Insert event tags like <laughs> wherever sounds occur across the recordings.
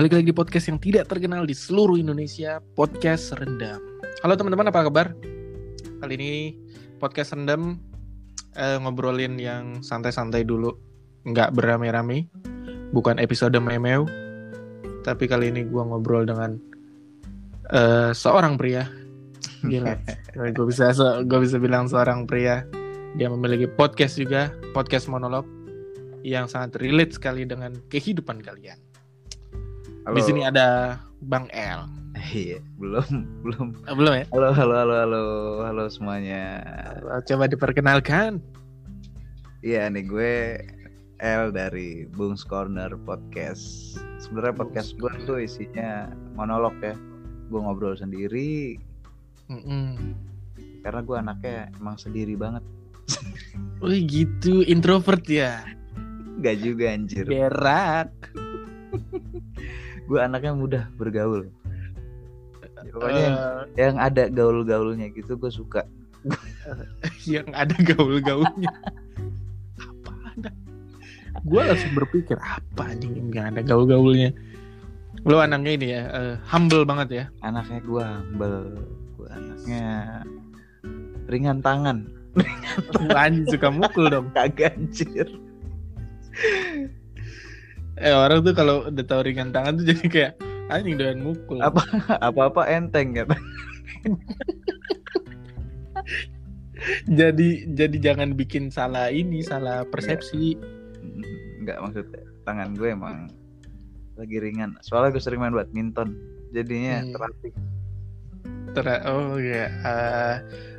Balik lagi di podcast yang tidak terkenal di seluruh Indonesia, podcast rendam. Halo teman-teman, apa kabar? Kali ini podcast rendam eh, ngobrolin yang santai-santai dulu, nggak beramai-ramai, bukan episode memeu, tapi kali ini gua ngobrol dengan eh, seorang pria. Gila, <laughs> gue bisa gue bisa bilang seorang pria. Dia memiliki podcast juga, podcast monolog yang sangat relate sekali dengan kehidupan kalian. Halo. Di sini ada Bang L. <laughs> Iya, belum, belum. Ah, belum ya? Halo, halo, halo, halo, halo semuanya. Coba diperkenalkan. Iya nih gue L dari Bung's Corner Podcast. Sebenarnya podcast gue tuh isinya monolog ya. Gue ngobrol sendiri Mm-mm. karena gue anaknya emang sendiri banget. <laughs> Wih gitu, introvert ya. Gak juga anjir. Berak. <laughs> Gue anaknya mudah bergaul. Ya, pokoknya yang, Eh, yang ada gaul-gaulnya gitu gue suka. <laughs> yang ada gaul-gaulnya. apa ada? Gue langsung berpikir apa anjing yang ada gaul-gaulnya. Lo anaknya ini ya, eh, humble banget ya. Anaknya gue humble. Gue anaknya ringan tangan. Anjing suka mukul dong. <laughs> Kagak anjir. Eh orang tuh kalau udah tahu ringan tangan tuh <laughs> jadi kayak anjing doyan mukul. Apa? apa-apa enteng kata. Jadi jadi jangan bikin salah ini, salah persepsi. Enggak maksudnya tangan gue emang lagi ringan. Soalnya gue sering main badminton. Jadinya Hmm. terlatih Ter- oh ya, eh,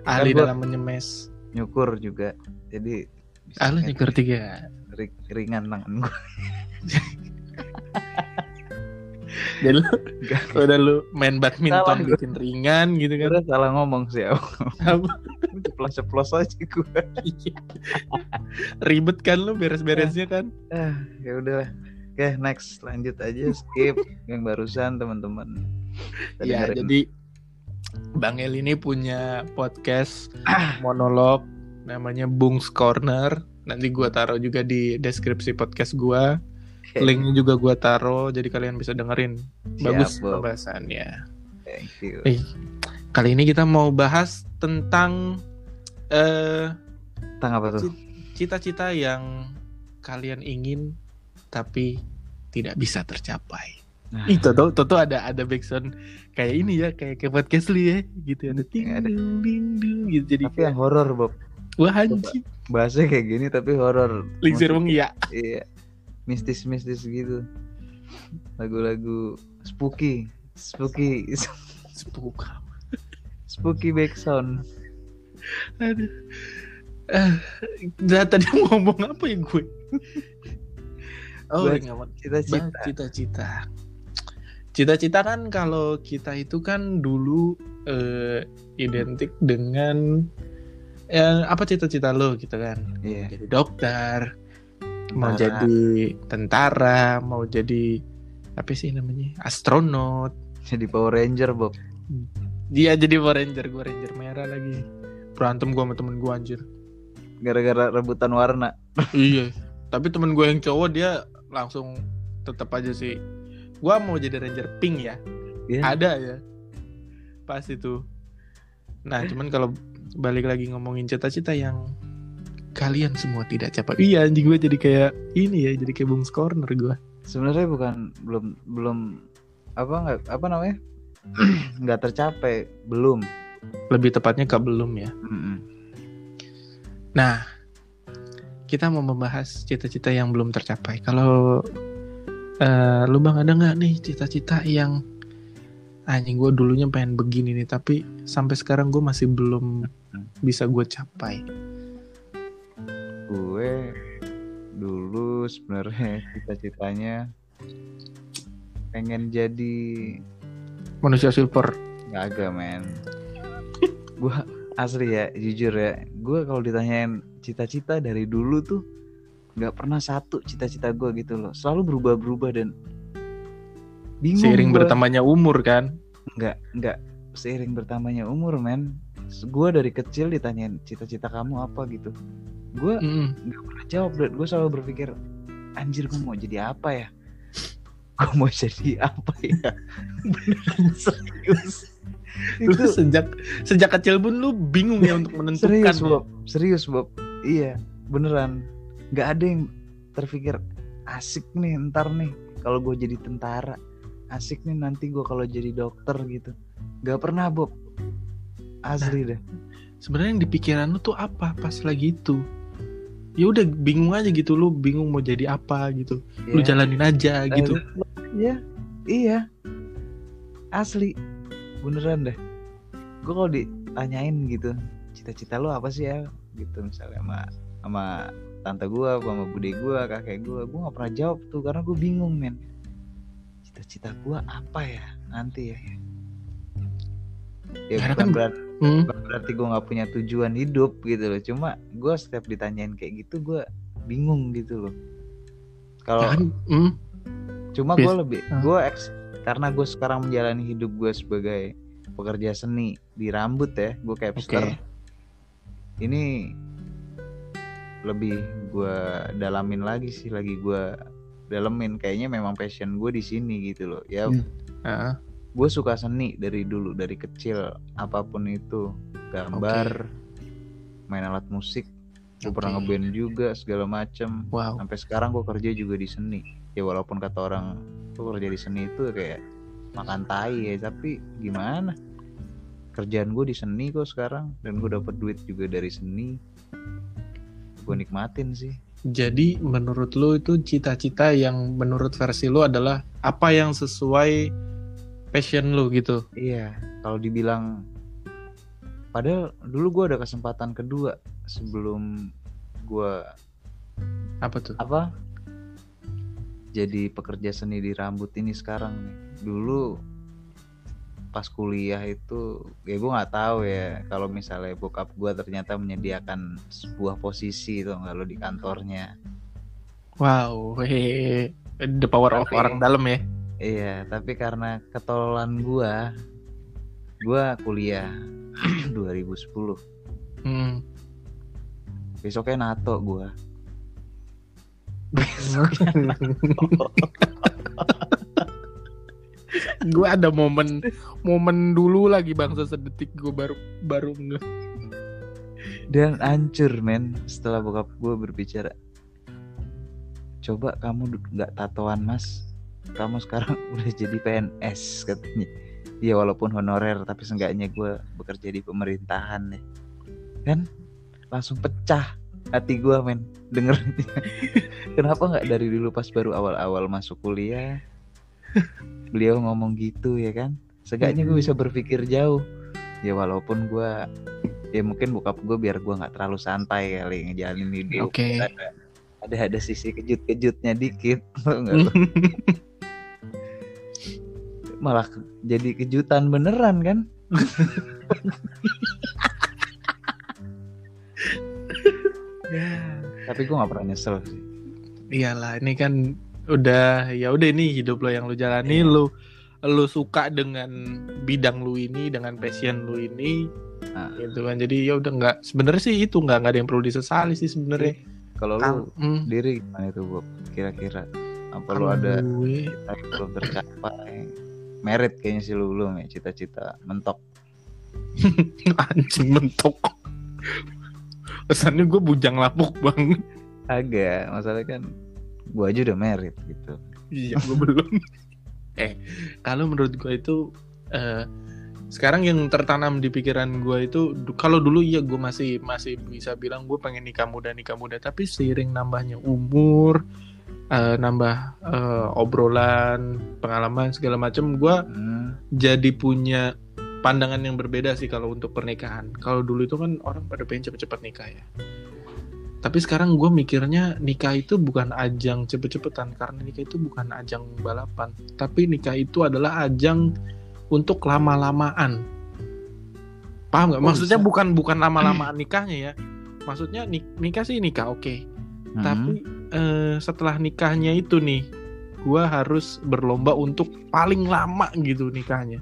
ahli dalam menyemes. nyukur juga. Jadi Ahli nyukur tiga. Ri- ringan tangan gue. Jadi <laughs> lu Enggak. udah lu main badminton bikin ringan gitu kan. Gue salah ngomong sih. Apa? <laughs> Ceplos-ceplos aja gue. Ribet kan lu beres-beresnya kan. Ah, ya udah. Oke, next lanjut aja skip yang barusan teman-teman. <laughs> Ya, dengerin. jadi Bang El ini punya podcast <clears throat> monolog namanya Bung's Corner. Nanti gua taruh juga di deskripsi podcast gua. Oke, Linknya juga gua taruh jadi kalian bisa dengerin. Bagus siap, pembahasannya. Thank you. Eh, kali ini kita mau bahas tentang eh Tentang apa tuh? cita-cita yang kalian ingin tapi tidak bisa tercapai. Nah, Ih, Toto, Toto ada ada backsound kayak ini ya, kayak kayak podcast lu ya, gitu ada ting Ada. dung ding dung gitu jadi tapi yang horor, Bob. Wah anjing. Bahasanya kayak gini tapi horor. Lingsir wong iya. Iya. Mistis-mistis gitu. Lagu-lagu spooky, spooky, Sepuka. spooky backsound. Aduh. Nah, tadi mau <laughs> ngomong apa ya gue? Oh. Cita-cita. Cita-cita. Cita-cita kan kalau kita itu kan dulu eh, identik dengan yang apa cita-cita lo gitu kan? Iya. Jadi dokter, mau jadi tentara, mau jadi apa sih namanya? Astronot. Jadi Power Ranger, Bob. Dia jadi Power Ranger, gue Ranger merah lagi. Berantem gue sama temen gue anjir. Gara-gara rebutan warna. <laughs> iya. Tapi temen gue yang cowok dia langsung tetap aja sih. Gua mau jadi ranger pink ya. Iya. Ada ya. Pas itu. Nah, cuman kalau balik lagi ngomongin cita-cita yang kalian semua tidak capai. Iya, anjing gue jadi kayak ini ya, jadi kayak Bung's Corner gue. Sebenarnya bukan belum belum apa nggak apa namanya? <clears throat> nggak tercapai, belum. Lebih tepatnya ke belum ya. Mm-mm. Nah, kita mau membahas cita-cita yang belum tercapai. Kalau eh, lu bang ada nggak nih cita-cita yang anjing gue dulunya pengen begini nih, tapi sampai sekarang gue masih belum <laughs> bisa gue capai. Gue dulu sebenarnya cita-citanya pengen jadi Manusia silver. nggak agak men. gue asli ya, jujur ya. Gue kalau ditanyain cita-cita dari dulu tuh nggak pernah satu cita-cita gue gitu loh. Selalu berubah-berubah dan bingung. Seiring gua. bertambahnya umur kan. nggak nggak seiring bertambahnya umur men gue dari kecil ditanyain cita-cita kamu apa gitu gue Mm. nggak pernah jawab gue selalu berpikir anjir gue mau jadi apa ya gue mau jadi apa ya <laughs> beneran serius Lu itu sejak sejak kecil pun lu bingung ya untuk menentukan. serius ya? Bob serius Bob iya beneran nggak ada yang terpikir asik nih ntar nih kalau gue jadi tentara asik nih nanti gue kalau jadi dokter gitu nggak pernah Bob asli deh Sebenarnya yang di pikiran lu tuh apa pas lagi itu? Ya udah bingung aja gitu lu bingung mau jadi apa gitu. Lu Ya. jalanin aja gitu. Iya, iya. Asli. Beneran deh. Gue kalau ditanyain gitu, cita-cita lu apa sih ya? Gitu misalnya sama sama tante gua, sama bude gua, kakek gua, gua nggak pernah jawab tuh karena gue bingung men. Cita-cita gua apa ya nanti ya? Ya Karena bukan kan- berarti, Hmm. bukan berarti gue nggak punya tujuan hidup gitu loh. Cuma gue setiap ditanyain kayak gitu gue bingung gitu loh. Kalau Ya kan, hmm, cuma gue lebih Ah. gue eks karena gue sekarang menjalani hidup gue sebagai pekerja seni di rambut ya gue capster Oke. ini lebih gue dalamin lagi sih lagi gue dalemin kayaknya memang passion gue di sini gitu loh. Ya Hmm. ah, gue suka seni dari dulu dari kecil. Apa pun itu gambar main alat musik gue Oke. pernah ngeband juga segala macem. Wow. sampai sekarang gue kerja juga di seni. Ya walaupun kata orang tuh kerja di seni itu kayak makan tai ya tapi gimana? Kerjaan gue di seni kok sekarang. Dan gue dapet duit juga dari seni. Gue nikmatin sih Jadi menurut lu itu cita-cita yang menurut versi lu adalah apa yang sesuai passion lu gitu. iya kalau dibilang padahal dulu gue ada kesempatan kedua sebelum gue Apa tuh? apa jadi pekerja seni di rambut ini sekarang nih dulu pas kuliah itu ya gue nggak tahu ya kalau misalnya bokap gue ternyata menyediakan sebuah posisi itu nggak lo di kantornya Wow, hehehe. the power of Tapi- orang dalam ya. iya tapi karena ketololan gue gue kuliah <clears throat> 2010 Hmm. besoknya nato gue <laughs> <laughs> <laughs> gue ada momen momen dulu lagi bangsa sedetik gue baru baru nge. Dan hancur men setelah bokap gue berbicara. Coba kamu nggak tatoan mas. Kamu sekarang <laughs> udah jadi PNS katanya. Ya walaupun honorer tapi seenggaknya gue bekerja di pemerintahan ya. Kan? Langsung pecah hati gue men. Dengernya <laughs> kenapa nggak dari dulu pas baru awal-awal masuk kuliah beliau ngomong gitu ya kan? Seenggaknya gue bisa berpikir jauh. Ya walaupun gue ya mungkin bokap gue biar gue nggak terlalu santai kali ngejalanin hidup. Oke. ada, ada ada sisi kejut-kejutnya dikit. <laughs> Lo? malah ke- jadi kejutan beneran kan? <laughs> Tapi gue nggak pernah nyesel sih. Iyalah ini kan udah ya udah ini hidup lo yang lu jalani. Iya. lu lu suka dengan bidang lu ini dengan passion lu ini Ah. gitu kan. Jadi ya udah nggak sebenarnya sih itu nggak nggak ada yang perlu disesali sih sebenarnya. Kalau lu hmm, sendiri gimana itu Bob? Kira-kira apa lu kalau ada gue cita yang belum tercapai? Merit kayaknya sih lu belum ya cita-cita mentok. <laughs> Anjing mentok. Kesannya gue bujang lapuk banget. Agak masalahnya kan gua aja udah merit gitu iya gue belum <laughs> eh kalau menurut gue itu eh, sekarang yang tertanam di pikiran gue itu kalau dulu iya gue masih masih bisa bilang gue pengen nikah muda nikah muda tapi seiring nambahnya umur eh, nambah eh, obrolan pengalaman segala macam gue Hmm, jadi punya pandangan yang berbeda sih kalau untuk pernikahan. Kalau dulu itu kan orang pada pengen cepet-cepet nikah ya. Tapi sekarang gue mikirnya nikah itu bukan ajang cepet-cepetan karena nikah itu bukan ajang balapan. Tapi nikah itu adalah ajang untuk lama-lamaan. Paham nggak? Oh, Maksudnya bisa. bukan bukan lama-lamaan nikahnya ya. Maksudnya nik- nikah sih nikah oke. hmm. Tapi eh, setelah nikahnya itu nih, gue harus berlomba untuk paling lama gitu nikahnya.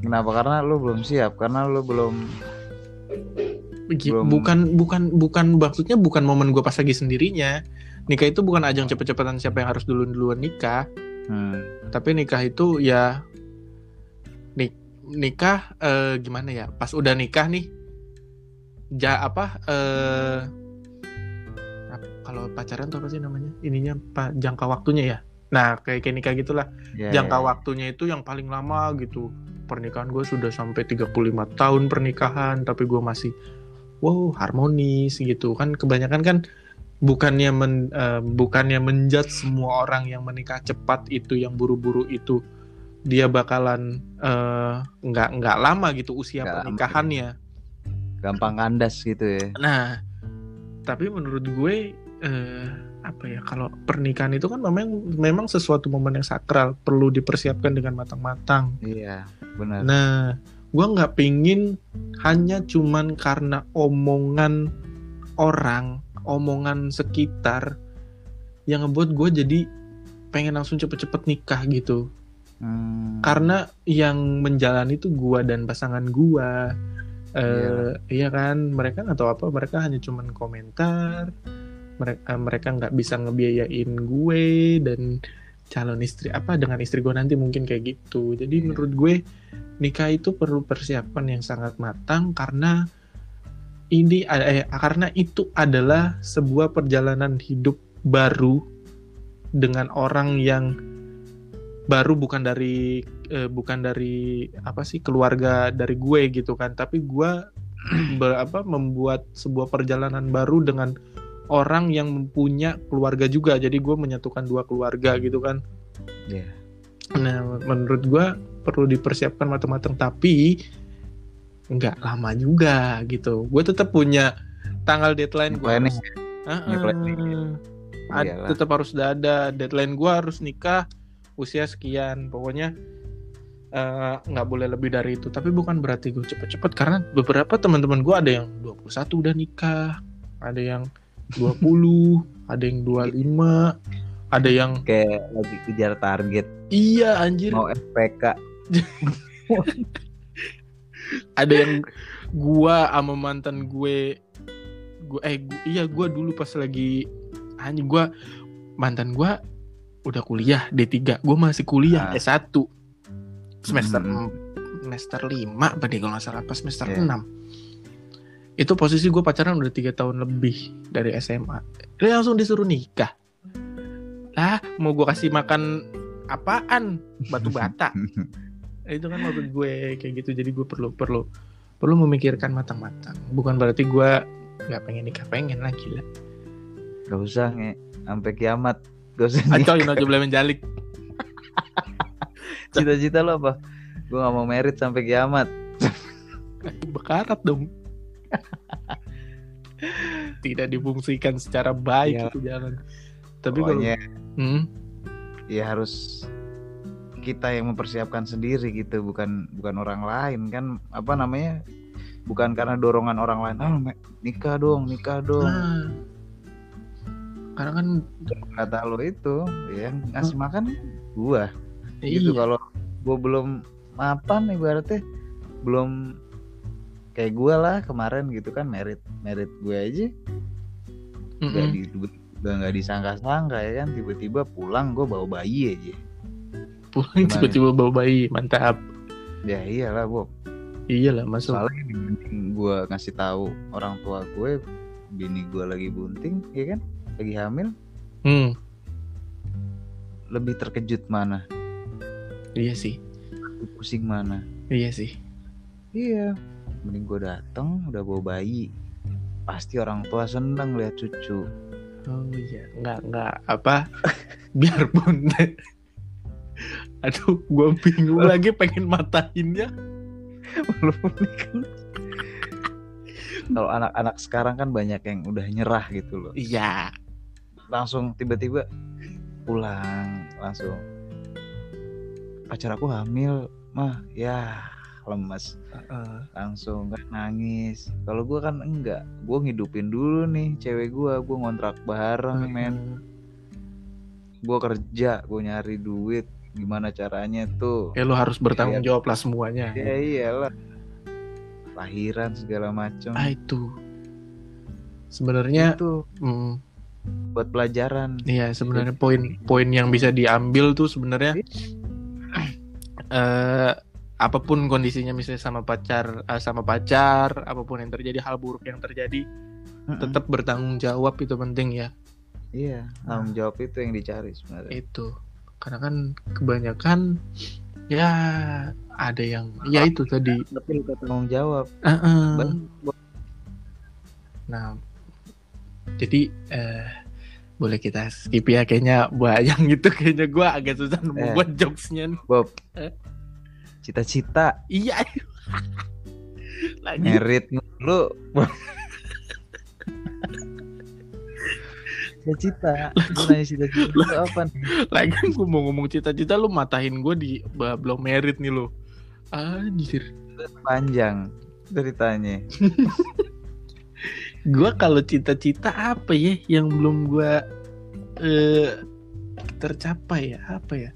kenapa karena lu belum siap karena lu belum Belum- bukan bukan bukan maksudnya bukan momen gue pas lagi sendirinya nikah itu bukan ajang cepet-cepetan siapa yang harus duluan duluan nikah Hmm. Tapi nikah itu ya nik nikah eh, gimana ya? Pas udah nikah nih, ja apa? Eh, kalau pacaran tuh apa sih namanya? Ininya pak jangka waktunya ya. Nah kayak kayak nikah gitulah. Ya, jangka ya. waktunya itu yang paling lama gitu. Pernikahan gue sudah sampai 35 tahun pernikahan, tapi gue masih wow harmonis gitu kan. Kebanyakan kan bukannya men, eh, bukannya menjudge semua orang yang menikah cepat itu yang buru-buru itu dia bakalan eh, nggak nggak lama gitu usia lama, pernikahannya. gampang kandas gitu ya. Nah, tapi menurut gue eh, apa ya kalau pernikahan itu kan memang memang sesuatu momen yang sakral perlu dipersiapkan dengan matang-matang. Iya, benar. Nah, gue nggak pingin hanya cuman karena omongan orang, omongan sekitar yang ngebuat gue jadi pengen langsung cepet-cepet nikah gitu. Hmm. Karena yang menjalani itu gue dan pasangan gue. Eh, iya kan, mereka tahu apa, mereka hanya cuman komentar. Mereka mereka nggak bisa ngebiayain gue dan calon istri apa dengan istri gue nanti mungkin kayak gitu. Jadi Iya. menurut gue nikah itu perlu persiapan yang sangat matang karena ini eh, karena itu adalah sebuah perjalanan hidup baru dengan orang yang baru bukan dari eh, bukan dari apa sih keluarga dari gue gitu kan tapi gue <clears throat> ber- apa membuat sebuah perjalanan baru dengan orang yang punya keluarga juga. Jadi gue menyatukan dua keluarga gitu kan. Iya. nah menurut gue perlu dipersiapkan matang-matang. Tapi nggak lama juga gitu. Gue tetap punya tanggal deadline gue. Ad- Iyalah. tetap harus udah ada deadline gue harus nikah usia sekian. Pokoknya eh, nggak boleh lebih dari itu. Tapi bukan berarti gue cepet-cepet. Karena beberapa teman-teman gue ada yang 21 udah nikah. Ada yang 20 ada yang 25 ada yang Kayak lagi kejar target iya anjir mau FPK. ada yang gua sama mantan gue gue eh gu- iya gua dulu pas lagi anjing gua mantan gua udah kuliah D3 gua masih kuliah Ah. S1 semester Hmm. semester 5 apa deh kalau nggak salah apa semester Iya. 6 itu posisi gue pacaran udah tiga tahun lebih dari SMA dia langsung disuruh nikah? Lah mau gue kasih makan apaan? Batu bata. <laughs> Itu kan maksud gue kayak gitu. Jadi gue perlu perlu perlu memikirkan matang-matang. Bukan berarti gue nggak pengen nikah pengen lah gila. Gak usah nge. Sampai kiamat. Gak usah nikah. aja boleh menjalik. Cita-cita lo apa? Gue gak mau merit sampai kiamat. bekarat dong <laughs> tidak difungsikan secara baik Iya. itu jalan tapi kalau Pokoknya hmm, ya harus kita yang mempersiapkan sendiri gitu, bukan bukan orang lain kan apa namanya? Bukan karena dorongan orang lain. Ah, nikah dong, nikah dong. nah, karena kan Kata lo itu, ya ngasih makan gua. iya, gitu kalau gue belum mapan ibaratnya belum kayak gue lah kemarin gitu kan merit merit gue aja. Nggak mm-mm. di udah nggak disangka-sangka ya kan tiba-tiba pulang gue bawa bayi aja. Pulang tiba-tiba bawa bayi mantap. Ya iyalah Bob. Iyalah masuk. Soalnya dibanding gue ngasih tahu orang tua gue bini gue lagi bunting ya kan? Lagi hamil. Hmm, lebih terkejut mana? Iya sih. Pusing mana? Iya sih. Iya mending gue dateng udah bawa bayi pasti orang tua seneng lihat cucu Oh iya, nggak nggak apa, <laughs> biarpun. <laughs> Aduh, gue bingung lagi pengen matahinnya. Walaupun ini kan kalau anak-anak sekarang kan banyak yang udah nyerah gitu loh Iya. langsung tiba-tiba pulang langsung pacar aku hamil mah ya lemes. Langsung kan nangis. Kalau gua kan enggak. Gua ngidupin dulu nih cewek gua. Gua ngontrak bareng men. Gua kerja gua nyari duit. Gimana caranya tuh? Ya lo harus bertanggung jawab lah semuanya. ya iyalah. Lahiran segala macam Ah itu. Sebenarnya itu. hmm, buat pelajaran. Iya sebenarnya poin-poin yang bisa diambil tuh sebenarnya eh apa pun kondisinya misalnya sama pacar eh, sama pacar apa pun yang terjadi hal buruk yang terjadi Mm-mm. tetap bertanggung jawab itu penting ya iya tanggung jawab itu yang dicari sebenarnya itu karena kan kebanyakan ya ada yang ya itu tadi tapi lupa tanggung jawab eh. Ban- nah jadi eh boleh kita skip ya kayaknya banyak gitu kayaknya gue agak susah nemu Eh. buat jokesnya. Bob Eh. Cita-cita. Iya. <laughs> Lagi merit lu. Cita-cita. Lu nanya cita-cita lu apa nih? Lagi gue mau ngomong cita-cita lu matahin gue di belum merit nih lo anjir. Panjang ceritanya. <laughs> Gue kalau cita-cita apa ya yang belum gue eh tercapai ya? Apa ya?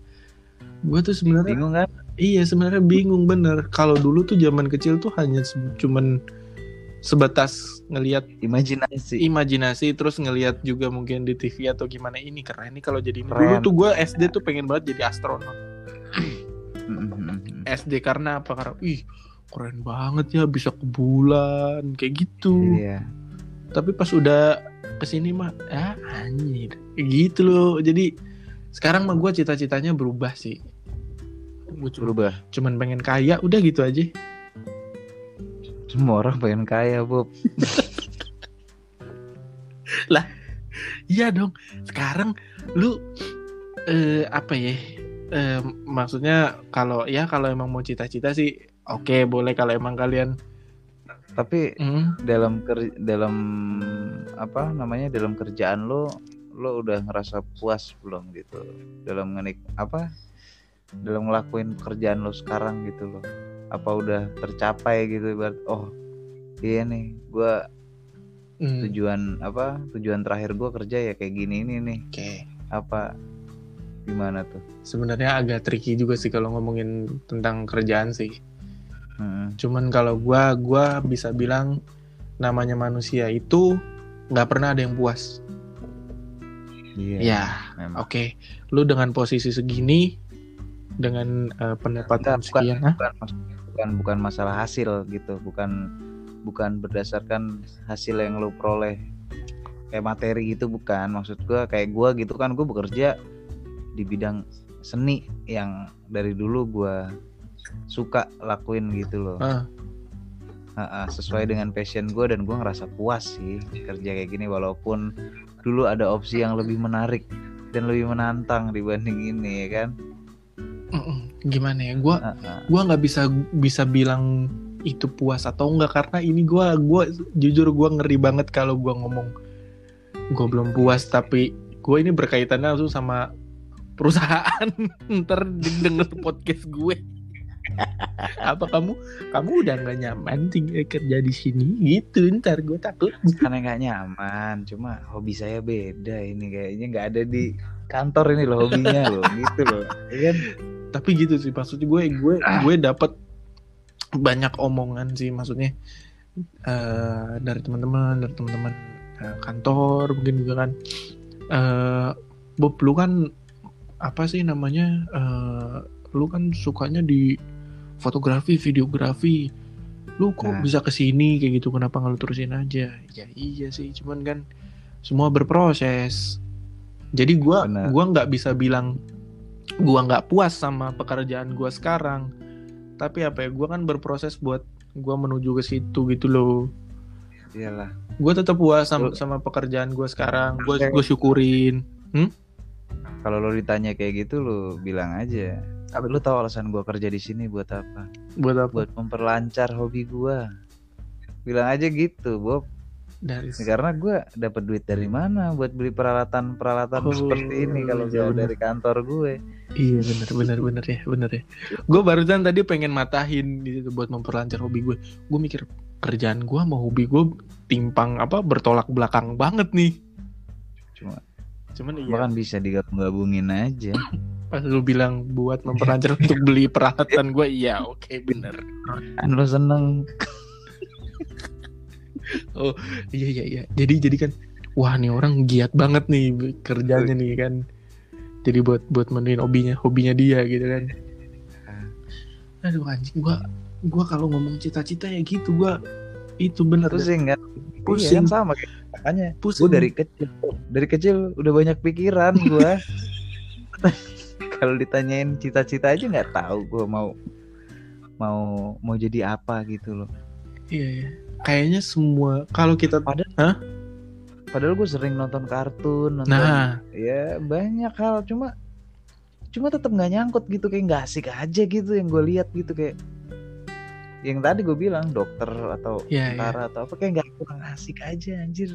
Gue tuh sebenarnya bingung kan iya sebenarnya bingung bener. Kalau dulu tuh zaman kecil tuh hanya se- cuman sebatas ngelihat imajinasi. imajinasi terus ngelihat juga mungkin di TV atau gimana ini keren nih kalau jadi ini. Keren. dulu tuh gue SD tuh pengen banget jadi astronot. Mm-mm. SD karena apa? Karena ih keren banget ya bisa ke bulan kayak gitu. Iya. Tapi pas udah ke sini mah ah anjir. Gitu loh. Jadi sekarang mah gue cita-citanya berubah sih gue berubah. cuman pengen kaya udah gitu aja. Semua orang pengen kaya Bob. <laughs> Iya dong. Sekarang lu eh apa ya? Eh, maksudnya kalau ya kalau emang mau cita-cita sih oke boleh kalau emang kalian tapi hmm, dalam ker dalam apa namanya dalam kerjaan lo lo udah ngerasa puas belum gitu? Dalam ngenik apa dalam ngelakuin pekerjaan lo sekarang gitu loh. Apa udah tercapai gitu ibarat oh iya nih gua hmm, tujuan apa tujuan terakhir gua kerja ya kayak gini ini nih. Oke. Apa gimana tuh? Sebenarnya agak tricky juga sih kalau ngomongin tentang kerjaan sih. Mm-mm. Cuman kalau gua gua bisa bilang namanya manusia itu nggak pernah ada yang puas. iya Ya, memang. oke. Lu dengan posisi segini dengan eh, pendapatan Bukan, sekian, Hah? bukan mas- bukan bukan masalah hasil gitu bukan bukan berdasarkan hasil yang lo peroleh kayak materi gitu bukan maksud gua kayak gua gitu kan gue bekerja di bidang seni yang dari dulu gua suka lakuin gitu loh Ah. Ha-ha, sesuai dengan passion gue dan gue ngerasa puas sih kerja kayak gini walaupun dulu ada opsi yang lebih menarik dan lebih menantang dibanding ini ya kan. Gimana ya? Gua Ha-ha. gua nggak bisa bisa bilang itu puas atau enggak karena ini gua gua jujur gua ngeri banget kalau gua ngomong gua belum puas tapi gua ini berkaitannya langsung sama perusahaan. <laughs> Ntar denger podcast gue. Apa kamu? Kamu udah nggak nyaman tinggal kerja di sini? Gitu ntar gue takut. Karena nggak nyaman cuma hobi saya beda ini kayaknya. Nggak ada di kantor ini loh hobinya loh. Gitu loh ya kan tapi gitu sih maksudnya gue gue gue dapat banyak omongan sih maksudnya eh, dari teman-teman dari teman-teman eh, kantor mungkin juga kan eh Bob lu kan apa sih namanya eh, lu kan sukanya di fotografi videografi lu kok Nah. bisa ke sini kayak gitu kenapa nggak lu terusin aja ya iya sih cuman kan semua berproses jadi gua Benar. gua nggak bisa bilang gua nggak puas sama pekerjaan gua sekarang. Tapi apa ya gua kan berproses buat gua menuju ke situ gitu loh. Iyalah. Gue tetap puas sama, sama pekerjaan gue sekarang. Gue gue syukurin. Kalau lo ditanya kayak gitu lo bilang aja. Apa lu tahu alasan gua kerja di sini buat apa? Buat apa? Buat memperlancar hobi gua. Bilang aja gitu Bob dari karena gua dapat duit dari mana buat beli peralatan peralatan Oh, seperti ini kalau iya bener. dari kantor gue Iya bener bener bener ya bener ya. Gue barusan tadi pengen matahin di situ buat memperlancar hobi gue. Gue mikir kerjaan gue sama hobi gue timpang apa bertolak belakang banget nih. cuma Cuman iya bahkan bisa digabung-gabungin aja pas lu bilang buat memperlancar <laughs> untuk beli peralatan gue iya oke bener. kan lo seneng <laughs> Iya iya iya. Jadi jadi kan wah nih orang giat banget nih kerjanya nih kan. Jadi buat buat menuin hobinya hobinya dia gitu kan. Aduh anjing gua gua kalau ngomong cita-cita ya gitu gua itu bener pusing kan? Pusing. Iya, kan sama kayak makanya. Pusing. gue dari kecil dari kecil udah banyak pikiran gue <laughs> kalau ditanyain cita-cita aja nggak tahu gue mau mau mau jadi apa gitu loh iya, iya. kayaknya semua kalau kita padahal Hah? padahal gue sering nonton kartun nonton nah ya banyak hal cuma cuma tetap nggak nyangkut gitu kayak nggak asik aja gitu yang gue lihat gitu kayak yang tadi gue bilang dokter atau iya. tentara atau apa kayak nggak kurang asik aja anjir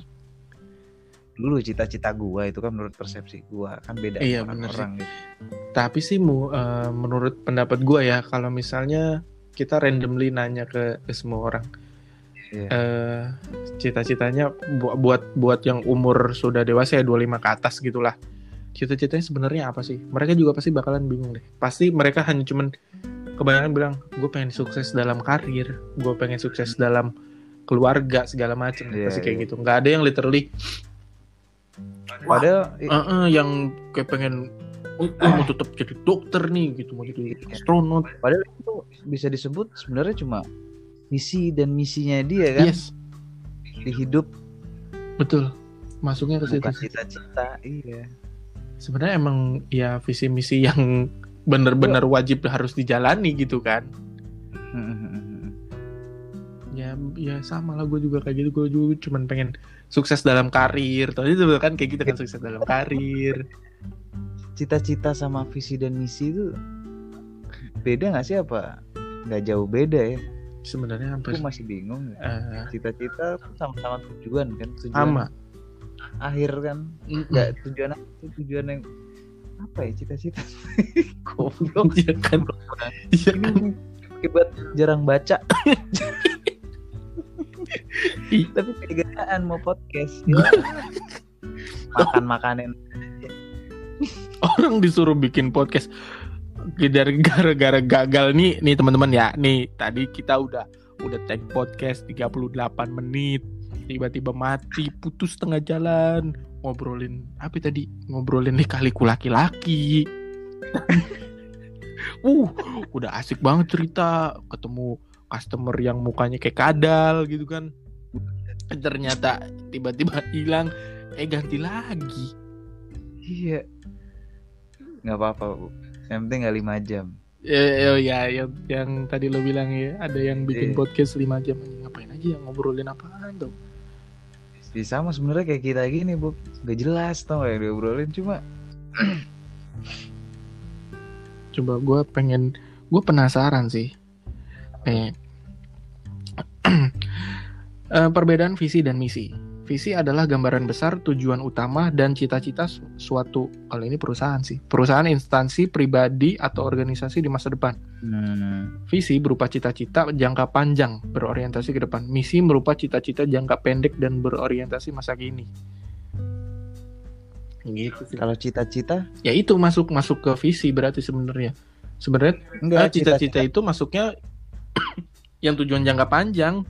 dulu cita-cita gue itu kan menurut persepsi gue kan beda Iya, sama bener orang gitu. tapi sih mu, eh, menurut pendapat gua ya kalau misalnya kita randomly nanya ke, ke semua orang. Iya. eh cita-citanya bu- buat buat yang umur sudah dewasa ya 25 ke atas gitulah. Cita-citanya sebenarnya apa sih? Mereka juga pasti bakalan bingung deh. Pasti mereka hanya cuman kebanyakan bilang gue pengen sukses dalam karir gue pengen sukses dalam keluarga segala macam Iya, pasti kayak iya. gitu. Nggak ada yang literally padahal i- "Eh, eh," yang kayak pengen oh, mau tetap jadi dokter nih gitu. Mau jadi astronot. Padahal itu bisa disebut sebenarnya cuma misi dan misinya dia kan? Yes. Di hidup. Betul. Masuknya ke situ. Cita-cita iya. Sebenarnya emang ya visi misi yang bener-bener wajib harus dijalani gitu kan? <laughs> Ya ya sama lah. Gue juga kayak gitu. Gue juga cuman pengen sukses dalam karir. Tadi itu kan kayak gitu kan sukses dalam karir cita-cita sama visi dan misi itu beda nggak sih? Apa nggak jauh beda ya? Sebenarnya hampir aku masih bingung ya. eh, cita-cita sama-sama tujuan kan tujuan sama. akhir kan. Nggak tujuan itu tujuan yang apa ya cita-cita? <laughs> Goblok. Iya kan. Iya kan. akibat jarang baca. Tapi kegiatan mau podcast. Ya. makan makanin orang disuruh bikin podcast. Dari gara-gara gagal nih nih teman-teman ya. Nih tadi kita udah udah tag podcast 38 menit. Tiba-tiba mati putus tengah jalan. Ngobrolin apa tadi? Ngobrolin lika-liku laki-laki. <laughs> Uh udah asik banget cerita. Ketemu customer yang mukanya kayak kadal gitu kan. Ternyata tiba-tiba hilang. Eh ganti lagi. Iya nggak apa-apa bu yang penting nggak lima jam Eh, oh ya, yang, yang tadi lo bilang ya, ada yang bikin Iya. podcast 5 jam ngapain aja yang ngobrolin apaan tuh? Ya, sama sebenarnya kayak kita gini bu nggak jelas tau nggak yang diobrolin cuma <clears throat> Coba gue pengen, gue penasaran sih. Eh, <clears throat> eh, perbedaan visi dan misi. Visi adalah gambaran besar tujuan utama dan cita-cita su- suatu kalau ini perusahaan sih, perusahaan instansi pribadi atau organisasi di masa depan. hmm, Visi berupa cita-cita jangka panjang berorientasi ke depan. Misi merupa cita-cita jangka pendek dan berorientasi masa kini. Gitu sih. kalau cita-cita Ya itu masuk masuk ke visi berarti sebenarnya. Sebenarnya enggak ah, cita-cita itu masuknya <coughs> yang tujuan jangka panjang.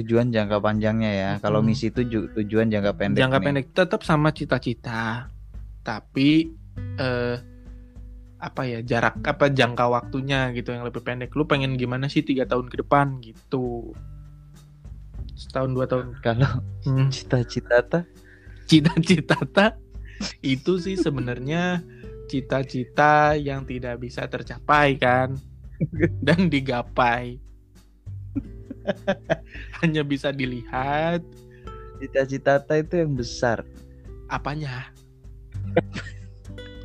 Tujuan jangka panjangnya ya kalau Hmm. misi itu ju- tujuan jangka pendek jangka nih. pendek tetap sama cita-cita. Tapi eh apa ya jarak apa jangka waktunya gitu yang lebih pendek. Lu pengen gimana sih tiga tahun ke depan gitu? Setahun dua tahun. kalau Hmm. cita-cita ta cita-cita itu sih sebenarnya cita-cita yang tidak bisa tercapai kan dan digapai <laughs> hanya bisa dilihat. Cita-cita ta itu yang besar. Apanya? <laughs>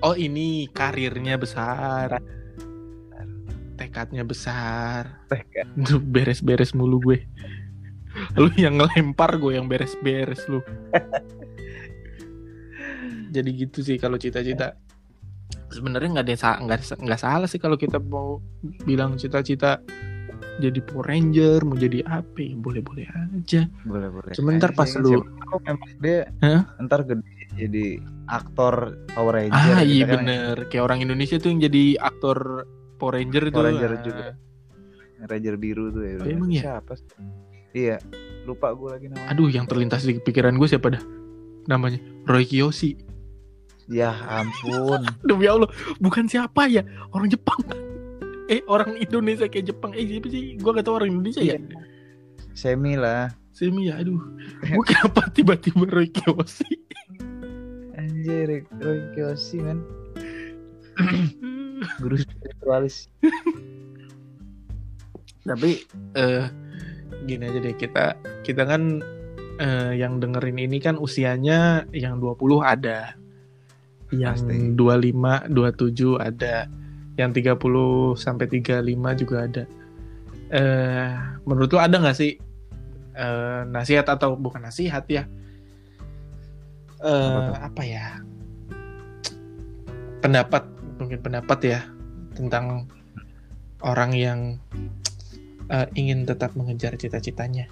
Oh ini karirnya besar. Tekadnya besar. Tekad. Beres-beres mulu gue. Lu yang ngelempar gue yang beres-beres lu. <laughs> Jadi gitu sih kalau cita-cita. Sebenarnya nggak ada nggak salah sih kalau kita mau bilang cita-cita jadi Power Ranger mau jadi apa ya boleh-boleh aja boleh boleh Cuman ntar pas lu- tahu memang dia Hah? ntar gede jadi aktor Power Ranger ah gitu iya kan. bener kayak orang Indonesia tuh yang jadi aktor Power Ranger itu Power Ranger ah. juga. Ranger biru tuh ya Oh, emang ya? siapa sih? Iya, lupa gue lagi namanya. Aduh, yang terlintas di pikiran gue siapa dah? Namanya Roy Kiyoshi. Ya ampun. <laughs> Demi Allah, bukan siapa ya? Orang Jepang. Eh, orang Indonesia kayak Jepang. Eh, siapa sih? Gue gak tau orang Indonesia ya. Semi lah. Semi ya, aduh. <laughs> Gue kenapa tiba-tiba Roy Kiyoshi? Anjir, Roy Kiyoshi men. <coughs> Guru spiritualis. Tapi eh gini aja deh kita kita kan eh, yang dengerin ini kan usianya yang 20 ada. Yang Pasti. 25, 27 ada. Yang 30 sampai 35 juga ada. Eh menurut lo ada nggak sih eh, nasihat atau bukan nasihat ya? Eh Apa apa ya? Pendapat mungkin pendapat ya tentang orang yang eh, ingin tetap mengejar cita-citanya.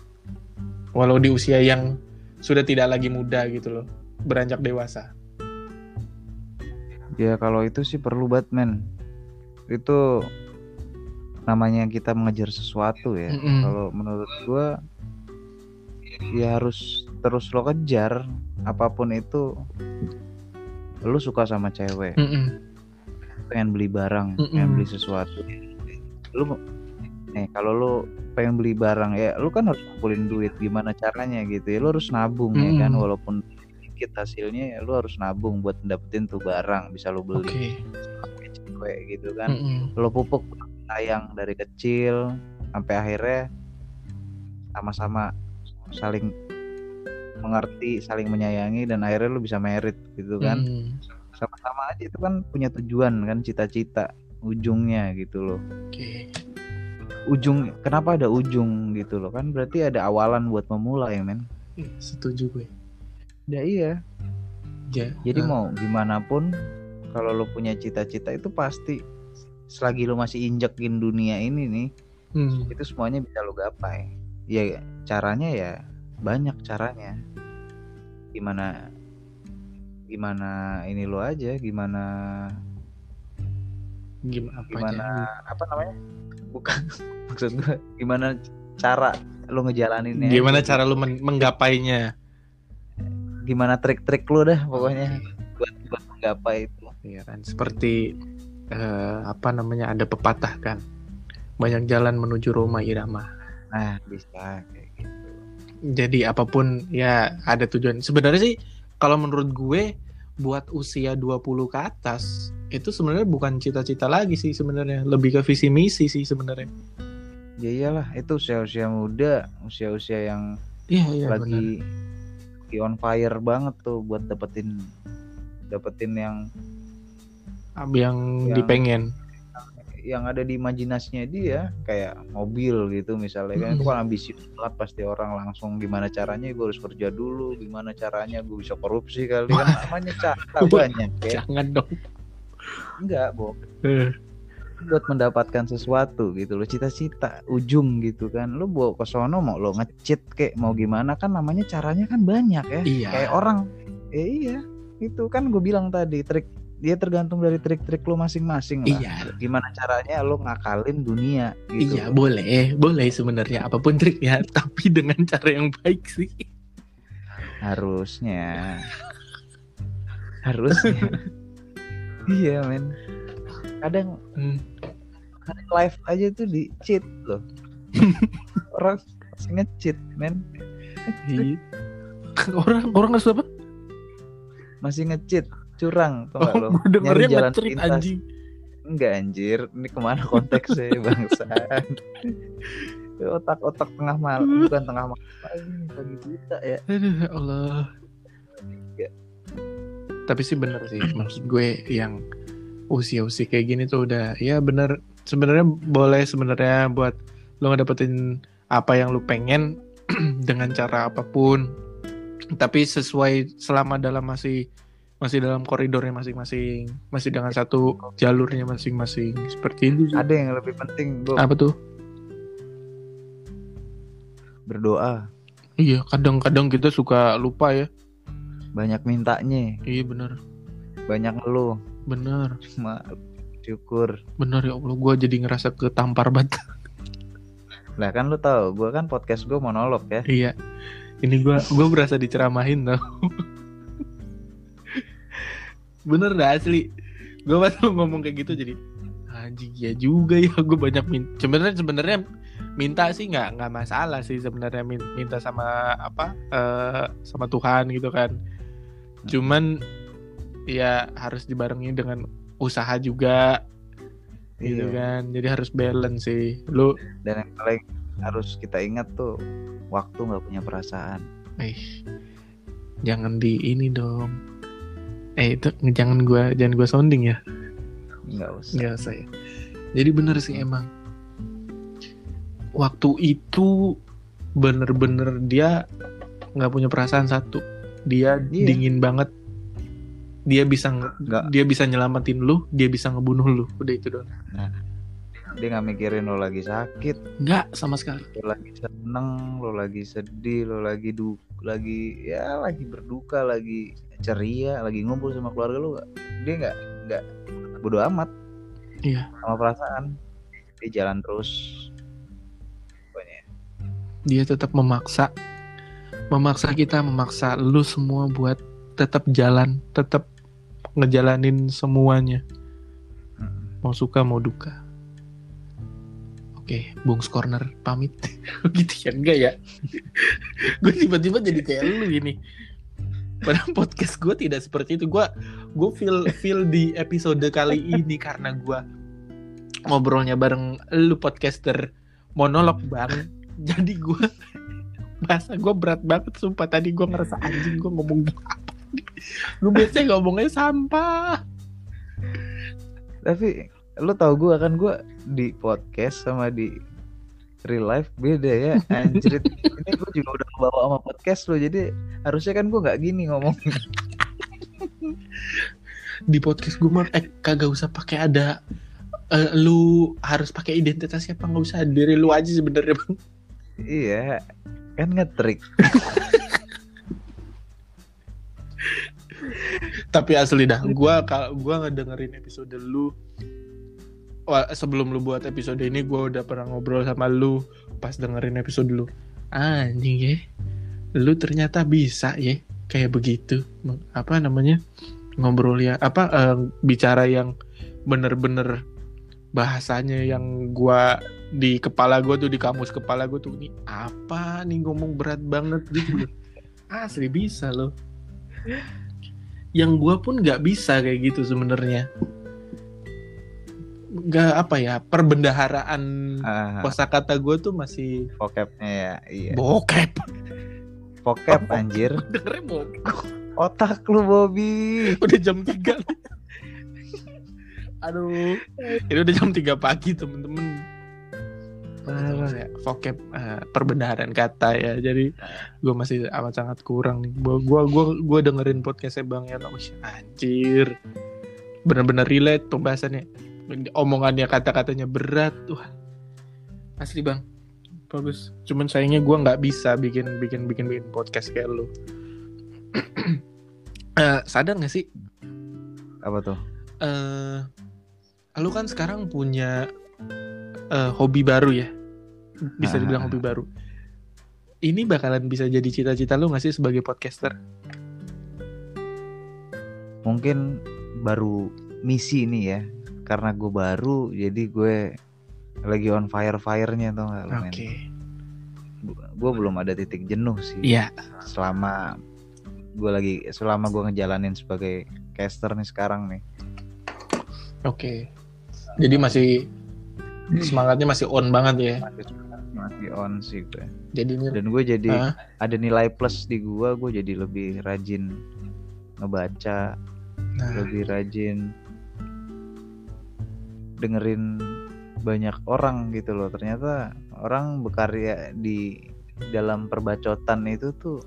Walau di usia yang sudah tidak lagi muda gitu loh, beranjak dewasa. Ya kalau itu sih perlu Batman. Itu namanya kita mengejar sesuatu ya. Mm-mm. Kalau menurut gua ya harus terus lo kejar apa pun itu. Lu suka sama cewek, Mm-mm. pengen beli barang, Mm-mm. pengen beli sesuatu. Lu nih kalau lu pengen beli barang ya lu kan harus kumpulin duit gimana caranya gitu ya. Lu harus nabung ya kan walaupun dikit hasilnya ya lu harus nabung buat dapetin tuh barang bisa lu Oke. beli cewek gitu kan. Mm-mm. lo pupuk sayang dari kecil sampai akhirnya sama-sama saling mengerti, saling menyayangi dan akhirnya lu bisa merit gitu kan. Mm. Sama-sama aja itu kan punya tujuan kan cita-cita ujungnya gitu loh. Oke. Ujung kenapa ada ujung gitu loh kan berarti ada awalan buat memulai men. Ih, Setuju gue. Ya iya. Ja. Jadi eh, mau gimana pun kalau lo punya cita-cita itu pasti selagi lo masih injekin dunia ini nih mm. itu semuanya bisa lo gapai ya caranya ya banyak caranya gimana gimana ini lo aja gimana gimana apa gimana aja? apa namanya bukan <laughs> maksud gue gimana cara lo ngejalaninnya Gimana cara lu men- menggapainya? gimana trik-trik lo dah pokoknya buat buat menggapai itu Iya kan, seperti eh, apa namanya ada pepatah kan, banyak jalan menuju Roma Irama. nah bisa kayak gitu Jadi apa pun ya ada tujuan. Sebenarnya sih kalau menurut gue buat usia 20 ke atas itu sebenarnya bukan cita-cita lagi sih sebenarnya, lebih ke visi misi sih sebenarnya. ya iyalah itu usia-usia muda usia-usia yang Iya iya benar. lagi lagi on fire banget tuh buat dapetin dapetin yang Yang Yang- dipengen. yang ada di imajinasinya dia kayak mobil gitu misalnya kan itu Mm. kan ambisius banget pasti orang langsung gimana caranya gue harus kerja dulu gimana caranya gue bisa korupsi kali kan namanya <laughs> cara banyak ya Jangan dong. enggak bo Eh, buat mendapatkan sesuatu gitu loh cita-cita ujung gitu kan lu bawa ke sono mau lo ngecit kayak mau gimana kan namanya caranya kan banyak ya Iya. kayak orang ya iya itu kan gue bilang tadi trik dia tergantung dari trik-trik lo masing-masing lah. Iya, gimana caranya lo ngakalin dunia gitu. Iya boleh, boleh sebenarnya apa pun triknya, <laughs> tapi dengan cara yang baik sih. harusnya. Harusnya. <laughs> Iya men. Kadang Hmm. kadang live aja tuh di cheat loh. <laughs> Orang nge-cheat men. Iya. Orang orang harus apa? masih nge-cheat curang lo Oh, dengernya Nyari jalan pintas. anjing. enggak anjir ini ke mana konteksnya <laughs> bangsa otak-otak tengah malam bukan tengah malam pagi buta ya Aduh, ya Allah. Ya. Tapi sih bener sih, maksud gue yang usia-usia kayak gini tuh udah, ya bener. Sebenarnya boleh sebenarnya buat lo ngedapetin apa yang lo pengen <clears throat> dengan cara apa pun. Tapi sesuai selama dalam masih masih dalam koridornya masing-masing, masih dengan satu jalurnya masing-masing. Seperti itu. sih. ada yang lebih penting bro Apa tuh? berdoa Iya, kadang-kadang kita suka lupa ya. banyak mintanya Iya bener, banyak ngeluh bener. cuma syukur Bener ya Allah, gue jadi ngerasa ketampar banget. <laughs> Lah kan lu tahu, gue kan podcast gue monolog ya. Iya. Ini gua gua berasa diceramahin tau. <laughs> Bener dah asli. Gua pas lu ngomong kayak gitu jadi anjing ya juga ya gue banyak min sebenarnya sebenarnya minta sih nggak nggak masalah sih sebenarnya min- minta sama apa eh sama Tuhan gitu kan cuman ya harus dibarengi dengan usaha juga gitu Iya. kan jadi harus balance sih lu Dan yang paling harus kita ingat tuh waktu nggak punya perasaan. Eh, jangan di ini dong. Eh itu jangan gua jangan gua sounding ya. Nggak usah. Nggak usah ya. Jadi bener sih emang. Waktu itu bener-bener dia nggak punya perasaan satu. Dia Iya. dingin banget. Dia bisa Nggak. dia bisa nyelamatin lu, dia bisa ngebunuh lu. Udah itu doang. Dia nggak mikirin lo lagi sakit, Nggak sama sekali. lo lagi seneng, lo lagi sedih, lo lagi du lagi ya lagi berduka, lagi ceria, lagi ngumpul sama keluarga lo. Dia nggak nggak bodo amat Iya. sama perasaan. Dia jalan terus. Pokoknya. Dia tetap memaksa memaksa kita, memaksa lu semua buat tetap jalan, tetap ngejalanin semuanya. Hmm. mau suka mau duka oke Bungs Corner pamit. <laughs> Gitu ya enggak ya. <laughs> Gue tiba-tiba jadi kayak lu gini padahal podcast gue tidak seperti itu. Gue gue feel feel di episode kali ini karena gue ngobrolnya bareng lu podcaster monolog bang. Jadi gue bahasa <laughs> gue berat banget sumpah. Tadi gue ngerasa anjing gue ngomong apa gue biasanya ngomongnya sampah. Tapi lo tau gue kan gue di podcast sama di real life beda ya anjir <laughs> ini gue juga udah kebawa sama podcast lo jadi harusnya kan gue nggak gini ngomong. <laughs> Di podcast gue mah eh kagak usah pakai ada eh, lu harus pakai identitas siapa nggak usah diri lu aja sebenarnya bang. Iya kan ngetrik <laughs> tapi asli dah gua kalau gua ngedengerin episode lu Wah, sebelum lu buat episode ini gua udah pernah ngobrol sama lu pas dengerin episode lu. Anjing ya. Lu ternyata bisa ya. Kayak begitu. Apa namanya? Ngobrol ya apa eh, bicara yang bener-bener bahasanya yang gua di kepala gua tuh di kamus kepala gua tuh ini apa nih? Ngomong berat banget. Gitu. <laughs> Asli bisa loh. Yang gua pun nggak bisa kayak gitu sebenarnya nggak apa ya perbendaharaan ah, kosakata gue tuh masih vocabnya ya iya. Bokep vocab anjir. Dengernya bokep otak lu Bobby. Udah jam 3 aduh. Ini udah jam 3 pagi temen-temen. Parah. ya vocab eh, perbendaharaan kata ya. Jadi gue masih amat sangat kurang nih. Gue gua gua gua dengerin podcastnya bang Wih, anjir. Bener-bener relate pembahasannya omongannya kata-katanya berat wah. Asli bang. Bagus. Cuman sayangnya gue nggak bisa bikin bikin bikin bikin podcast kayak lu. <clears throat> Eh, sadar gak sih? Apa tuh? Eh lu kan sekarang punya eh, hobi baru ya? Bisa dibilang Ah. hobi baru. Ini bakalan bisa jadi cita-cita lu gak sih sebagai podcaster? Mungkin baru misi ini ya karena gue baru jadi gue lagi on fire firenya tuh nggak oke. Men? gue belum ada titik jenuh sih. Iya. Selama gue lagi selama gue ngejalanin sebagai caster nih sekarang nih. Oke. Jadi masih semangatnya masih on banget ya? Masih masih on sih gue jadi dan gue jadi Hah? ada nilai plus di gue gue jadi lebih rajin ngebaca nah, lebih rajin dengerin banyak orang gitu loh. Ternyata orang berkarya di dalam perbacotan itu tuh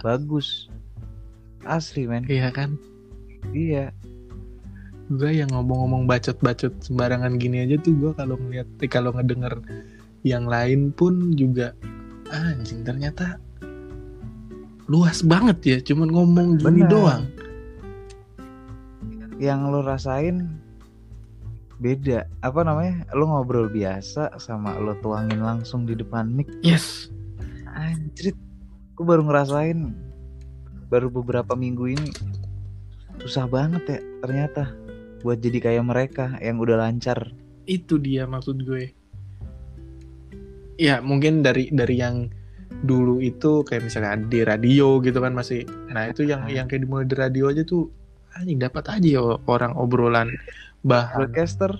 bagus. Asli men. Iya kan? Iya. Gue yang ngomong-ngomong bacot-bacot sembarangan gini aja tuh gue kalau ngeliat eh, kalau ngedenger yang lain pun juga anjing ternyata luas banget ya cuman ngomong gini Benar. doang. Yang lo rasain beda. Apa namanya? Lo ngobrol biasa sama lo tuangin langsung di depan mic. Yes. Anjrit. Gue baru ngerasain baru beberapa minggu ini. Susah banget ya ternyata buat jadi kayak mereka yang udah lancar. Itu dia maksud gue. Ya mungkin dari dari yang dulu itu kayak misalnya di radio gitu kan masih. Nah itu yang yang kayak dimulai di radio aja tuh anjing dapat aja ya orang obrolan bahan broadcaster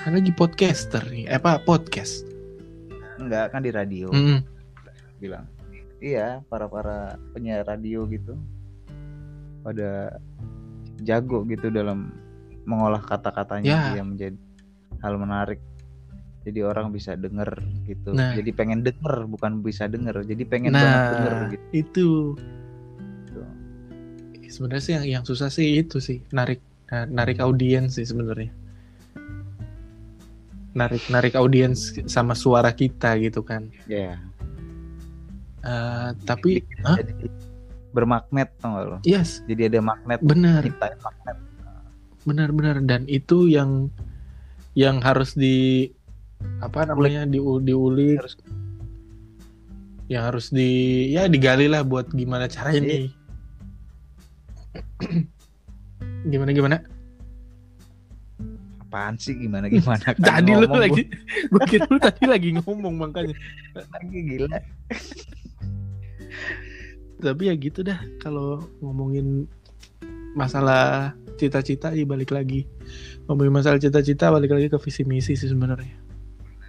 Ada lagi podcaster nih. Eh, apa podcast? Enggak kan di radio. Mm-mm. bilang iya para para penyiar radio gitu pada jago gitu dalam mengolah kata-katanya Ya. yang menjadi hal menarik. Jadi orang bisa denger gitu. Nah. jadi pengen denger bukan bisa denger. Jadi pengen Nah. banget denger gitu. itu. Sebenarnya sih yang yang susah sih itu sih narik na- narik audiens sih sebenarnya. Narik narik audiens sama suara kita gitu kan. Ya Eh, tapi Hah? jadi bermagnet tau gak lo yes. Jadi ada magnet benar. magnet. Benar-benar dan itu yang yang harus di apa namanya di diulik. Harus- yang harus di ya digali lah buat gimana caranya. Nih <clears throat> gimana gimana? Apaan sih? Gimana gimana? <laughs> Kan tadi lu lagi gue kira lu tadi lagi ngomong makanya. Lagi gila. Tapi ya gitu dah kalau ngomongin masalah cita-cita ya balik lagi. Ngomongin masalah cita-cita balik lagi ke visi misi sih sebenarnya.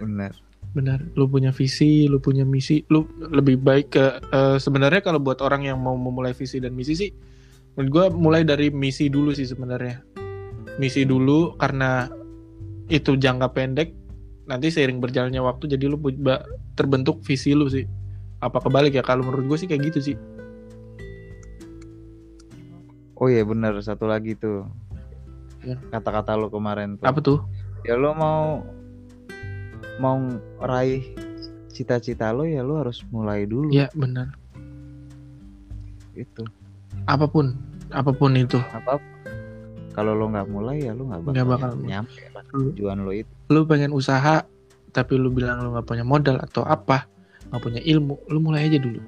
Benar. Benar. Lu punya visi lu punya misi lu lebih baik ke eh, sebenarnya kalau buat orang yang mau memulai visi dan misi sih menurut gua mulai dari misi dulu sih sebenarnya. Misi dulu karena itu jangka pendek nanti seiring berjalannya waktu jadi lu terbentuk visi lu sih. Apa kebalik ya? Kalau menurut gue sih kayak gitu sih. Oh iya benar satu lagi tuh. Ya. kata-kata lo kemarin tuh. Apa tuh? Ya lo mau mau raih cita-cita lo ya lo harus mulai dulu. Ya benar itu apa pun apa pun itu. Apa? Kalau lo nggak mulai ya lo nggak bakal, Nggak bakal. nyampe Lu- tujuan lo itu. lu pengen usaha tapi lu bilang lu nggak punya modal atau apa nggak punya ilmu lu mulai aja dulu.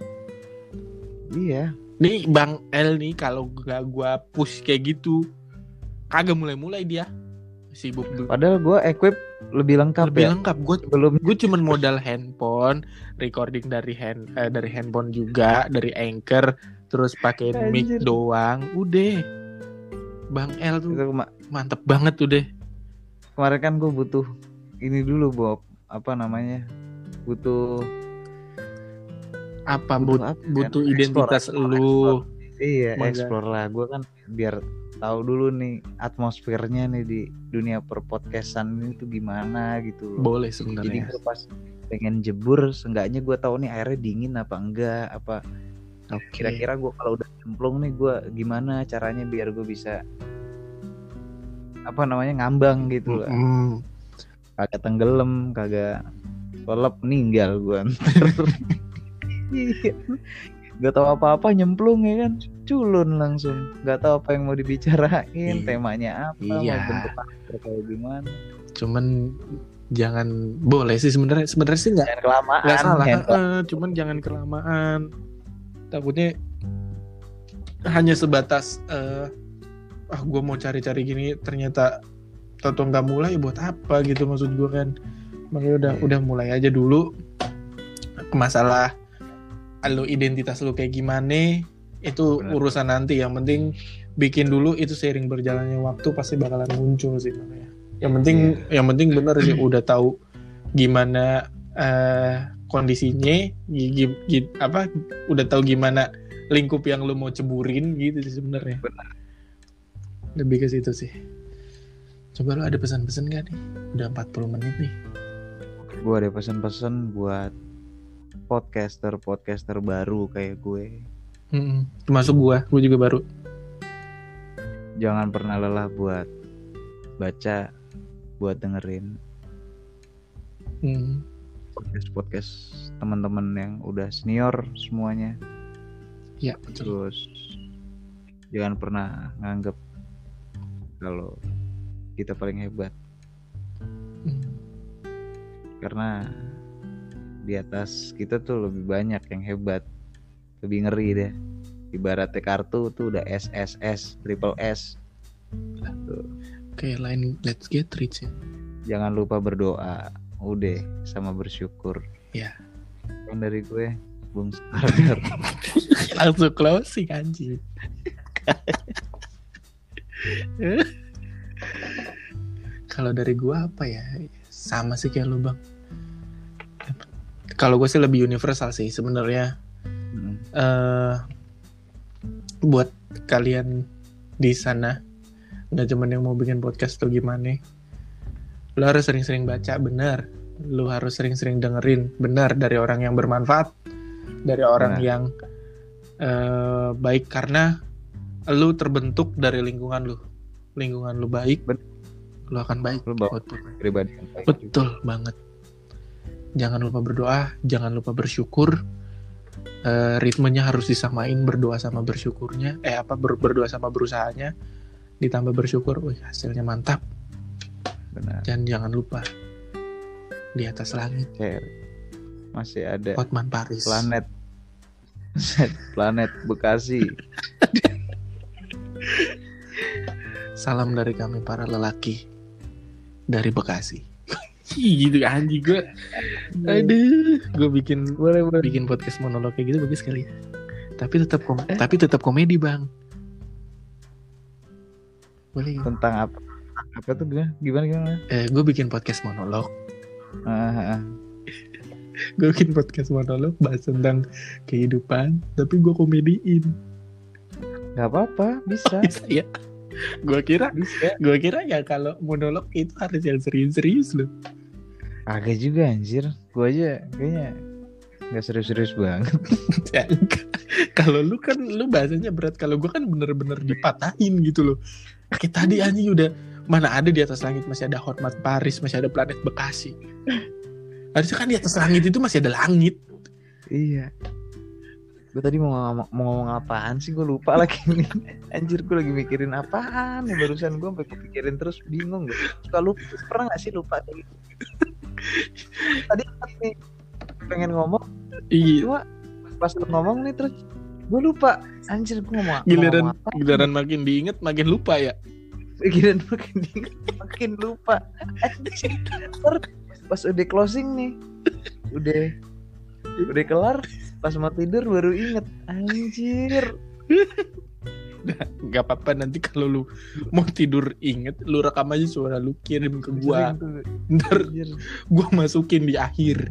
Iya. Nih bang L nih kalau gak gua push kayak gitu kagak mulai-mulai dia. Sibuk dulu. Padahal gue equip lebih lengkap lebih ya. lengkap. Gue belum gue cuman modal handphone recording dari hand eh, dari handphone juga dari anchor terus pakai mic doang udah. Bang L tuh itu kema- mantep banget tuh deh kemarin kan gue butuh ini dulu Bob. Apa namanya? Butuh apa Butuh but- apa ya? butuh Explore, identitas explore, lu? iya Mangga. explore lah. Gue kan biar tahu dulu nih atmosfernya nih di dunia perpodcastan ini tuh gimana gitu loh. boleh jadi sebenarnya gue pas pengen jebur seenggaknya gue tahu nih airnya dingin apa enggak apa oke kira-kira gue kalau udah cemplung nih gue gimana caranya biar gue bisa apa namanya ngambang gitu loh. Mm. kagak tenggelam kagak lelep meninggal gue <laughs> Gak tahu apa-apa nyemplung ya kan culun langsung Gak tahu apa yang mau dibicarain Iya. temanya apa Iya. mau bentuk karakter kayak gimana cuman jangan boleh sih sebenarnya sebenarnya sih nggak kelamaan nggak salah eh, cuman jangan kelamaan takutnya hanya sebatas eh, ah gue mau cari-cari gini ternyata tato nggak mulai buat apa gitu maksud gue kan makanya udah Iya. udah mulai aja dulu masalah lo identitas lo kayak gimana itu Benar. urusan nanti yang penting bikin dulu itu seiring berjalannya waktu pasti bakalan muncul sih makanya yang penting Iya. yang penting bener sih udah tahu gimana eh, kondisinya gi- gi- gi- apa udah tahu gimana lingkup yang lo mau ceburin gitu sih sebenarnya. Benar. lebih ke situ sih. Coba lo ada pesan-pesan gak nih? Udah 40 menit nih. Gue ada pesan-pesan buat podcaster podcaster baru kayak gue. Mm-mm. termasuk gua gua juga baru. Jangan pernah lelah buat baca buat dengerin. Mm. Podcast podcast teman-teman yang udah senior semuanya. Ya betul terus jangan pernah nganggep kalau kita paling hebat. Hmm. karena di atas kita tuh lebih banyak yang hebat. Lebih ngeri deh. Ibaratnya kartu tuh udah SSS triple S. Tuh. Kayak lain let's get rich ya. jangan lupa berdoa udah sama bersyukur Ya. Yang dari gue Bung Skardar <laughs> Langsung closing anjing. Kalau dari gua apa ya? Sama sih kayak lu, Bang. Kalau gue sih lebih universal sih sebenarnya. Mm. eh buat kalian di sana nggak cuman yang mau bikin podcast tuh gimana lo harus sering-sering baca benar lo harus sering-sering dengerin benar dari orang yang bermanfaat dari orang Benar. yang eh, baik karena lo terbentuk dari lingkungan lo lingkungan lo baik Bet- lo akan baik Lu bawa pribadi yang baik juga. Betul banget. Jangan lupa berdoa, jangan lupa bersyukur. Eh, ritmenya harus disamain berdoa sama bersyukurnya. Eh apa ber- berdoa sama berusahanya. Ditambah bersyukur, wih hasilnya mantap. Benar Dan jangan lupa di atas langit masih ada Hotman Paris. planet planet Bekasi Salam dari kami para lelaki dari Bekasi. gitu anjing gue. Aduh, gue bikin boleh boleh bikin podcast monolog kayak gitu bagus sekali. Tapi tetap kom tapi tetap komedi, Bang. Boleh. tentang apa apa tuh gimana gimana gimana Eh, gue bikin podcast monolog. Ah, ah, ah. <laughs> Gue bikin podcast monolog bahas tentang kehidupan, tapi gue komediin. nggak apa-apa bisa <laughs> Bisa ya? Gue kira, gue kira ya kalau monolog itu harus yang serius-serius loh. agak juga anjir gua aja kayaknya nggak serius-serius banget <laughs> Ya, kalau lu kan lu bahasanya berat kalau gue kan bener-bener dipatahin gitu loh kayak tadi anjing udah mana ada di atas langit masih ada Hotmat Paris masih ada planet Bekasi. Harusnya kan di atas langit itu masih ada langit. Iya. Gue tadi mau ngomong, mau ngomong apaan sih? Gue lupa lagi. Nih <laughs> anjir gue lagi mikirin apaan nih? Barusan gue sampai kepikirin terus bingung gue suka lupa pernah gak sih lupa? Kayak gitu tadi nih pengen ngomong iya. cuma pas lu ngomong nih terus gue lupa. Anjir gue ngomong giliran ngomong apa? giliran makin diinget makin lupa ya giliran makin <laughs> makin lupa. Pas udah closing nih udah udah kelar pas mau tidur baru inget anjir. Nggak apa-apa nanti kalau lu mau tidur inget lu rekam aja suara lu kirim ke gua. Ntar gua masukin di akhir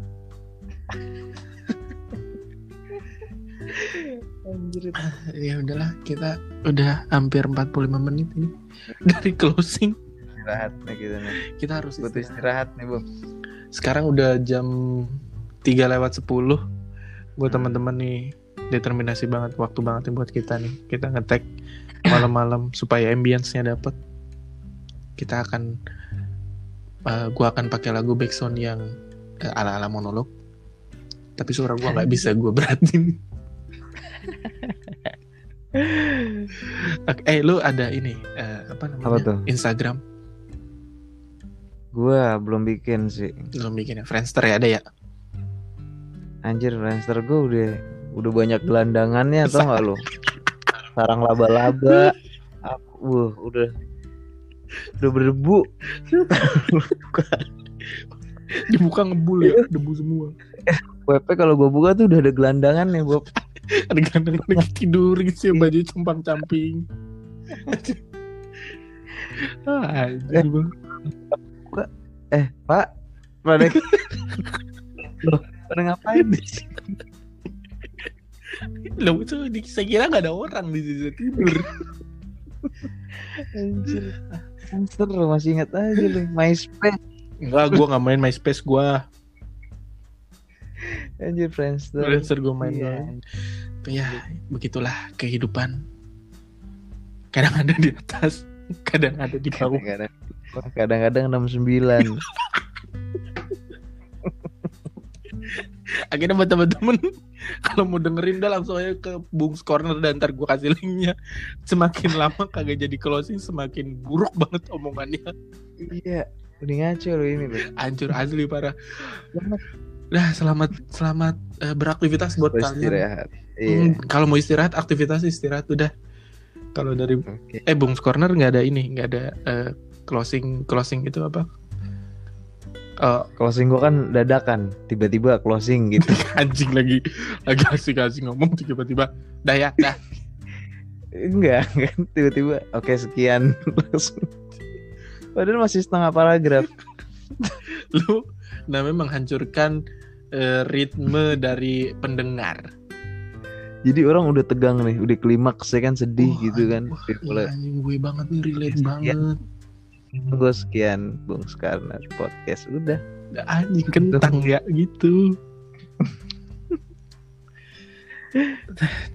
anjir. <laughs> Ya udahlah kita udah hampir 45 menit ini dari closing. Istirahat nih kita nih. Kita harus butuh istirahat. nih bu sekarang udah jam 3 lewat 10 buat teman-teman nih determinasi banget waktu banget nih buat kita nih. Kita ngetek malam-malam <coughs> supaya ambience-nya dapet. Kita akan eh, gua akan pakai lagu backsound yang eh, ala-ala monolog. Tapi suara gua nggak <laughs> bisa gua beratin eh lu ada ini eh, apa namanya? Apa tuh? Instagram? Gua belum bikin sih. Belum bikin ya Friendster ya ada ya? Anjir Friendster gua udah udah banyak gelandangannya tau gak lu? Sarang laba-laba. Aku wuh, udah udah berdebu. Dibuka ngebul ya debu semua. <laughs> WP kalau gua buka tuh udah ada gelandangan nih Bob ada ganteng lagi tidur gitu ya baju compang camping. Ah, anjir bang. Eh Pak. Pada Loh, pada ngapain? Di sini? lo itu di- saya kira nggak ada orang di situ tidur. Anjir lu masih ingat aja lu. MySpace. Enggak gua nggak main MySpace gua anjir Friendster Friendster gua main doang. Tapi ya begitulah kehidupan kadang ada di atas kadang ada di bawah kadang-kadang kadang-kadang 69 akhirnya buat teman-teman kalau mau dengerin dah langsung aja ke Bung's Corner dan ntar gue kasih linknya. Semakin lama kagak jadi closing semakin buruk banget omongannya. Iya, udah ngaco ini lo. Hancur asli parah. Dah selamat selamat eh, beraktivitas buat kalian. Istirahat. Hmm, Iya. kalau mau istirahat aktivitas istirahat udah. Kalau dari Oke. eh Bung's Corner nggak ada ini nggak ada eh, closing closing itu apa? Eh, Closing gua kan dadakan, tiba-tiba closing gitu. <laughs> anjing lagi lagi asik-asik ngomong tiba-tiba dah ya dah Enggak, kan tiba-tiba oke sekian langsung. Padahal masih setengah paragraf. lu namanya menghancurkan eh, ritme dari pendengar Jadi orang udah tegang nih, udah klimaks ya kan sedih Wah, gitu kan. wah, Dia mulai anjing gue banget nih relate Sekian. banget gue sekian Bung Skarnar podcast udah. Dah, anjing kentang ya gitu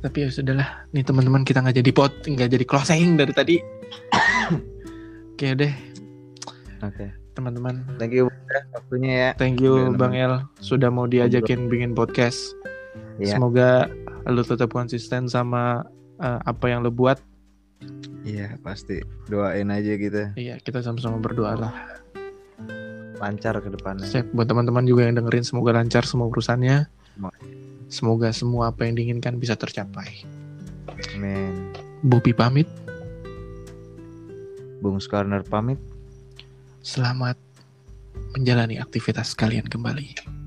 tapi ya sudahlah nih teman-teman kita nggak jadi pot nggak jadi closing dari tadi <coughs> oke deh Oke. Teman-teman Thank you ya, waktunya ya. thank you Udah bang El sudah mau diajakin bikin podcast Iya. semoga lu tetap konsisten sama eh, apa yang lu buat Iya, pasti. Doain aja kita iya kita sama-sama berdoa lah lancar ke depannya. Siap, buat teman-teman juga yang dengerin semoga lancar semua urusannya semoga semua apa yang diinginkan bisa tercapai Amin. Bobi pamit Bung Skarnar pamit. Selamat menjalani aktivitas kalian kembali